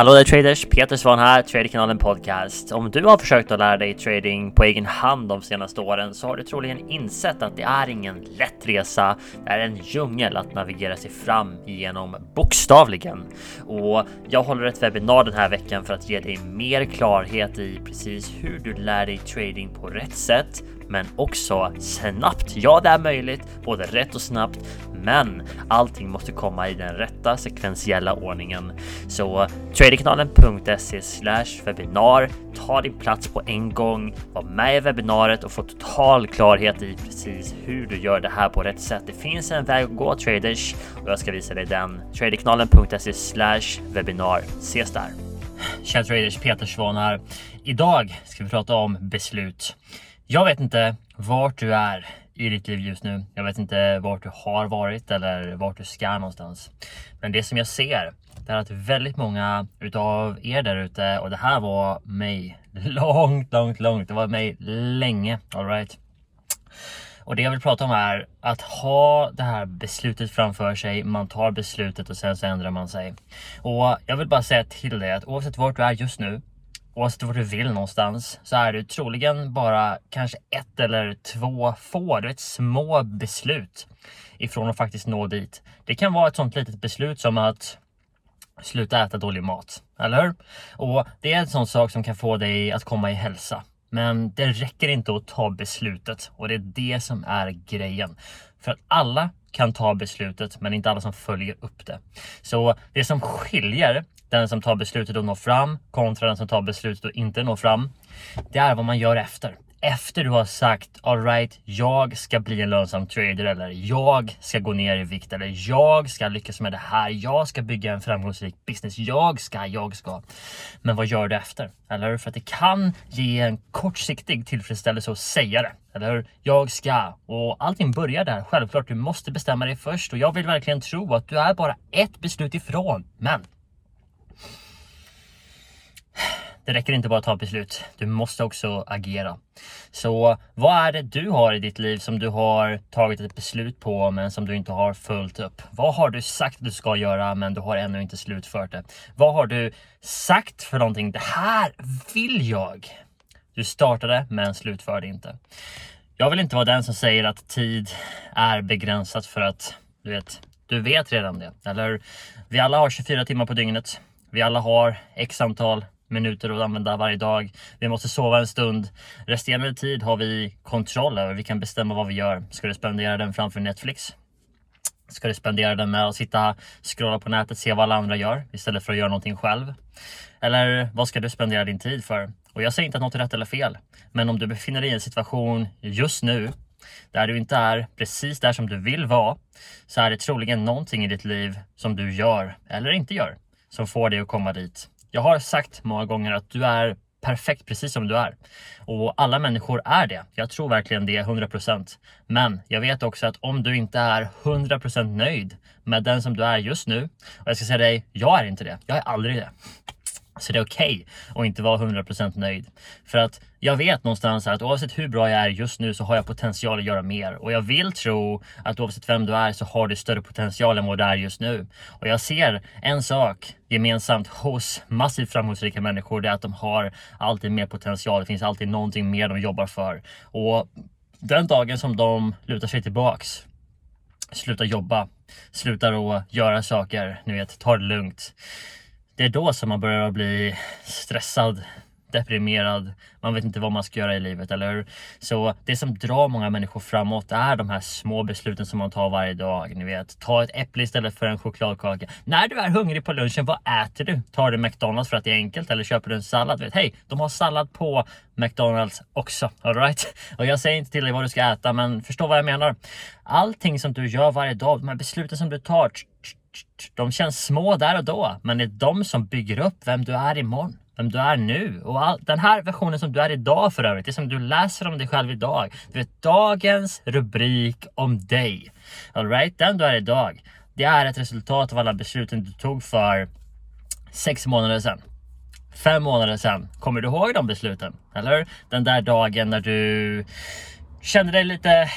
Hallå där traders! Peter Svan här, Traderkanalen Podcast. Om du har försökt att lära dig trading på egen hand de senaste åren så har du troligen insett att det är ingen lätt resa. Det är en djungel att navigera sig fram igenom bokstavligen. Och jag håller ett webbinar den här veckan för att ge dig mer klarhet i precis hur du lär dig trading på rätt sätt men också snabbt. Ja, det är möjligt, både rätt och snabbt, men allting måste komma i den rätta sekventiella ordningen. Så traderkanalen.se webinar. Ta din plats på en gång, var med i webbinariet och få total klarhet i precis hur du gör det här på rätt sätt. Det finns en väg att gå traders och jag ska visa dig den. traderkanalen.se webinar. Ses där! Tja traders, Peter Svahn här. Idag ska vi prata om beslut. Jag vet inte vart du är i ditt liv just nu. Jag vet inte vart du har varit eller vart du ska någonstans. Men det som jag ser är att väldigt många utav er där ute och det här var mig långt, långt, långt. Det var mig länge. Alright. Och det jag vill prata om är att ha det här beslutet framför sig. Man tar beslutet och sen så ändrar man sig. Och jag vill bara säga till dig att oavsett vart du är just nu oavsett vart du vill någonstans så är det troligen bara kanske ett eller två få, du vet små beslut ifrån att faktiskt nå dit. Det kan vara ett sånt litet beslut som att sluta äta dålig mat, eller hur? Och det är en sån sak som kan få dig att komma i hälsa. Men det räcker inte att ta beslutet och det är det som är grejen. För att alla kan ta beslutet men inte alla som följer upp det. Så det som skiljer den som tar beslutet att nå fram kontra den som tar beslutet att inte nå fram. Det är vad man gör efter. Efter du har sagt alright, jag ska bli en lönsam trader eller jag ska gå ner i vikt eller jag ska lyckas med det här. Jag ska bygga en framgångsrik business. Jag ska, jag ska. Men vad gör du efter? Eller hur? För att det kan ge en kortsiktig tillfredsställelse att säga det. Eller hur? Jag ska. Och allting börjar där. Självklart, du måste bestämma dig först och jag vill verkligen tro att du är bara ett beslut ifrån. Men det räcker inte bara att ta beslut. Du måste också agera. Så vad är det du har i ditt liv som du har tagit ett beslut på men som du inte har följt upp? Vad har du sagt att du ska göra men du har ännu inte slutfört det? Vad har du sagt för någonting? Det här vill jag! Du startade men slutförde inte. Jag vill inte vara den som säger att tid är begränsat för att du vet, du vet redan det. Eller vi alla har 24 timmar på dygnet. Vi alla har x antal minuter att använda varje dag. Vi måste sova en stund. Resterande tid har vi kontroll över. Vi kan bestämma vad vi gör. Ska du spendera den framför Netflix? Ska du spendera den med att sitta scrolla på nätet, se vad alla andra gör istället för att göra någonting själv? Eller vad ska du spendera din tid för? Och jag säger inte att något är rätt eller fel. Men om du befinner dig i en situation just nu där du inte är precis där som du vill vara så är det troligen någonting i ditt liv som du gör eller inte gör som får dig att komma dit. Jag har sagt många gånger att du är perfekt precis som du är. Och alla människor är det. Jag tror verkligen det 100%. Men jag vet också att om du inte är 100% nöjd med den som du är just nu. Och jag ska säga dig, jag är inte det. Jag är aldrig det. Så det är okej okay att inte vara 100% nöjd. För att jag vet någonstans att oavsett hur bra jag är just nu så har jag potential att göra mer. Och jag vill tro att oavsett vem du är så har du större potential än vad du är just nu. Och jag ser en sak gemensamt hos massivt framgångsrika människor. Det är att de har alltid mer potential. Det finns alltid någonting mer de jobbar för. Och den dagen som de lutar sig tillbaks slutar jobba, slutar att göra saker, ni vet, ta det lugnt det är då som man börjar bli stressad, deprimerad, man vet inte vad man ska göra i livet, eller hur? Så det som drar många människor framåt är de här små besluten som man tar varje dag. Ni vet, ta ett äpple istället för en chokladkaka. När du är hungrig på lunchen, vad äter du? Tar du McDonalds för att det är enkelt eller köper du en sallad? Vet, hej, de har sallad på McDonalds också. Alright? Och jag säger inte till dig vad du ska äta, men förstå vad jag menar. Allting som du gör varje dag, de här besluten som du tar, de känns små där och då, men det är de som bygger upp vem du är imorgon. Vem du är nu. Och all, den här versionen som du är idag för övrigt, det som du läser om dig själv idag. Du vet, dagens rubrik om dig. Alright, den du är idag. Det är ett resultat av alla besluten du tog för sex månader sedan. Fem månader sedan. Kommer du ihåg de besluten? Eller Den där dagen när du kände dig lite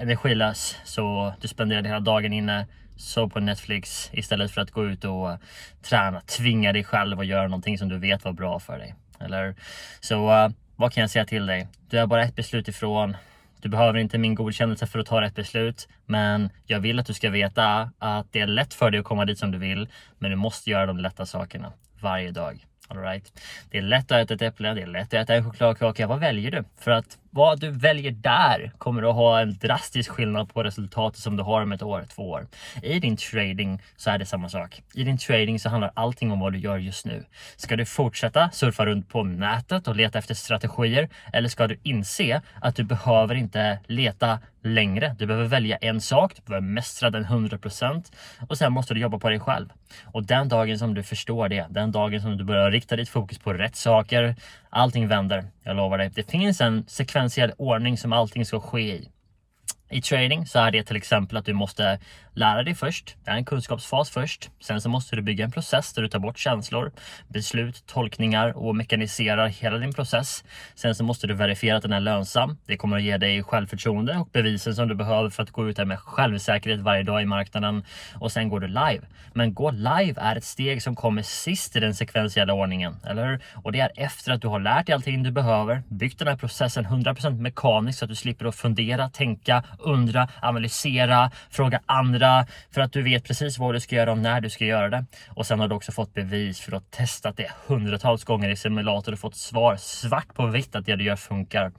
energilös. Så du spenderade hela dagen inne sov på Netflix istället för att gå ut och träna. Tvinga dig själv att göra någonting som du vet var bra för dig. Eller så uh, vad kan jag säga till dig? Du är bara ett beslut ifrån. Du behöver inte min godkännelse för att ta rätt beslut, men jag vill att du ska veta att det är lätt för dig att komma dit som du vill, men du måste göra de lätta sakerna varje dag. All right. Det är lätt att äta ett äpple, det är lätt att äta en chokladkaka. Vad väljer du? För att vad du väljer där kommer att ha en drastisk skillnad på resultatet som du har om ett år, två år. I din trading så är det samma sak. I din trading så handlar allting om vad du gör just nu. Ska du fortsätta surfa runt på nätet och leta efter strategier? Eller ska du inse att du behöver inte leta längre. Du behöver välja en sak, du behöver mästra den 100% och sen måste du jobba på dig själv. Och den dagen som du förstår det, den dagen som du börjar rikta ditt fokus på rätt saker, allting vänder. Jag lovar dig. Det finns en sekventiell ordning som allting ska ske i. I trading så är det till exempel att du måste lära dig först. Det är en kunskapsfas först. Sen så måste du bygga en process där du tar bort känslor, beslut, tolkningar och mekaniserar hela din process. Sen så måste du verifiera att den är lönsam. Det kommer att ge dig självförtroende och bevisen som du behöver för att gå ut där med självsäkerhet varje dag i marknaden. Och sen går du live. Men gå live är ett steg som kommer sist i den sekventiella ordningen, eller hur? Och det är efter att du har lärt dig allting du behöver, byggt den här processen 100% mekaniskt så att du slipper att fundera, tänka, undra, analysera, fråga andra för att du vet precis vad du ska göra och när du ska göra det. Och sen har du också fått bevis för att testa testat det hundratals gånger i simulator och fått svar svart på vitt att det du gör funkar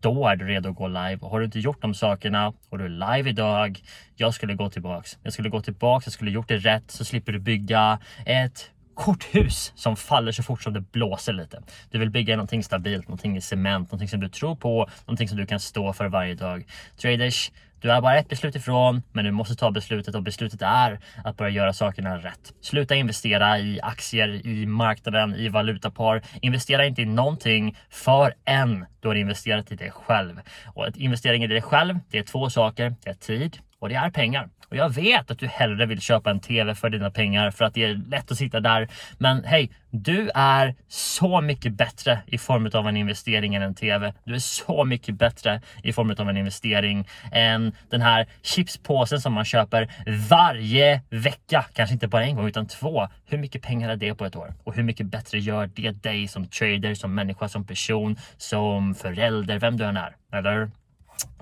då är du redo att gå live. Och har du inte gjort de sakerna och du är live idag, jag skulle gå tillbaks. Jag skulle gå tillbaks, jag skulle gjort det rätt så slipper du bygga ett korthus som faller så fort som det blåser lite. Du vill bygga någonting stabilt, någonting i cement, någonting som du tror på, någonting som du kan stå för varje dag. Traders, du är bara ett beslut ifrån, men du måste ta beslutet och beslutet är att börja göra sakerna rätt. Sluta investera i aktier, i marknaden, i valutapar. Investera inte i någonting förrän du har investerat i dig själv. Och att investering i dig själv, det är två saker. Det är tid och det är pengar. Och jag vet att du hellre vill köpa en TV för dina pengar för att det är lätt att sitta där. Men hej, du är så mycket bättre i form av en investering än en TV. Du är så mycket bättre i form av en investering än den här chipspåsen som man köper varje vecka. Kanske inte bara en gång utan två. Hur mycket pengar är det på ett år? Och hur mycket bättre gör det dig som trader, som människa, som person, som förälder, vem du än är? Eller?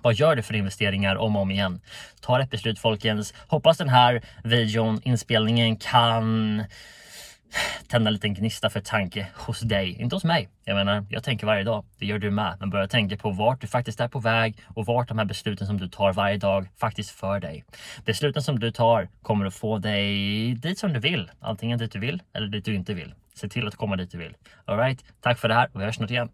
Vad gör du för investeringar om och om igen? Ta ett beslut folkens. Hoppas den här videon, inspelningen kan tända en liten gnista för tanke hos dig, inte hos mig. Jag menar, jag tänker varje dag. Det gör du med. Men börja tänka på vart du faktiskt är på väg och vart de här besluten som du tar varje dag faktiskt för dig. Besluten som du tar kommer att få dig dit som du vill. Antingen dit du vill eller dit du inte vill. Se till att komma dit du vill. Alright, tack för det här och vi hörs snart igen.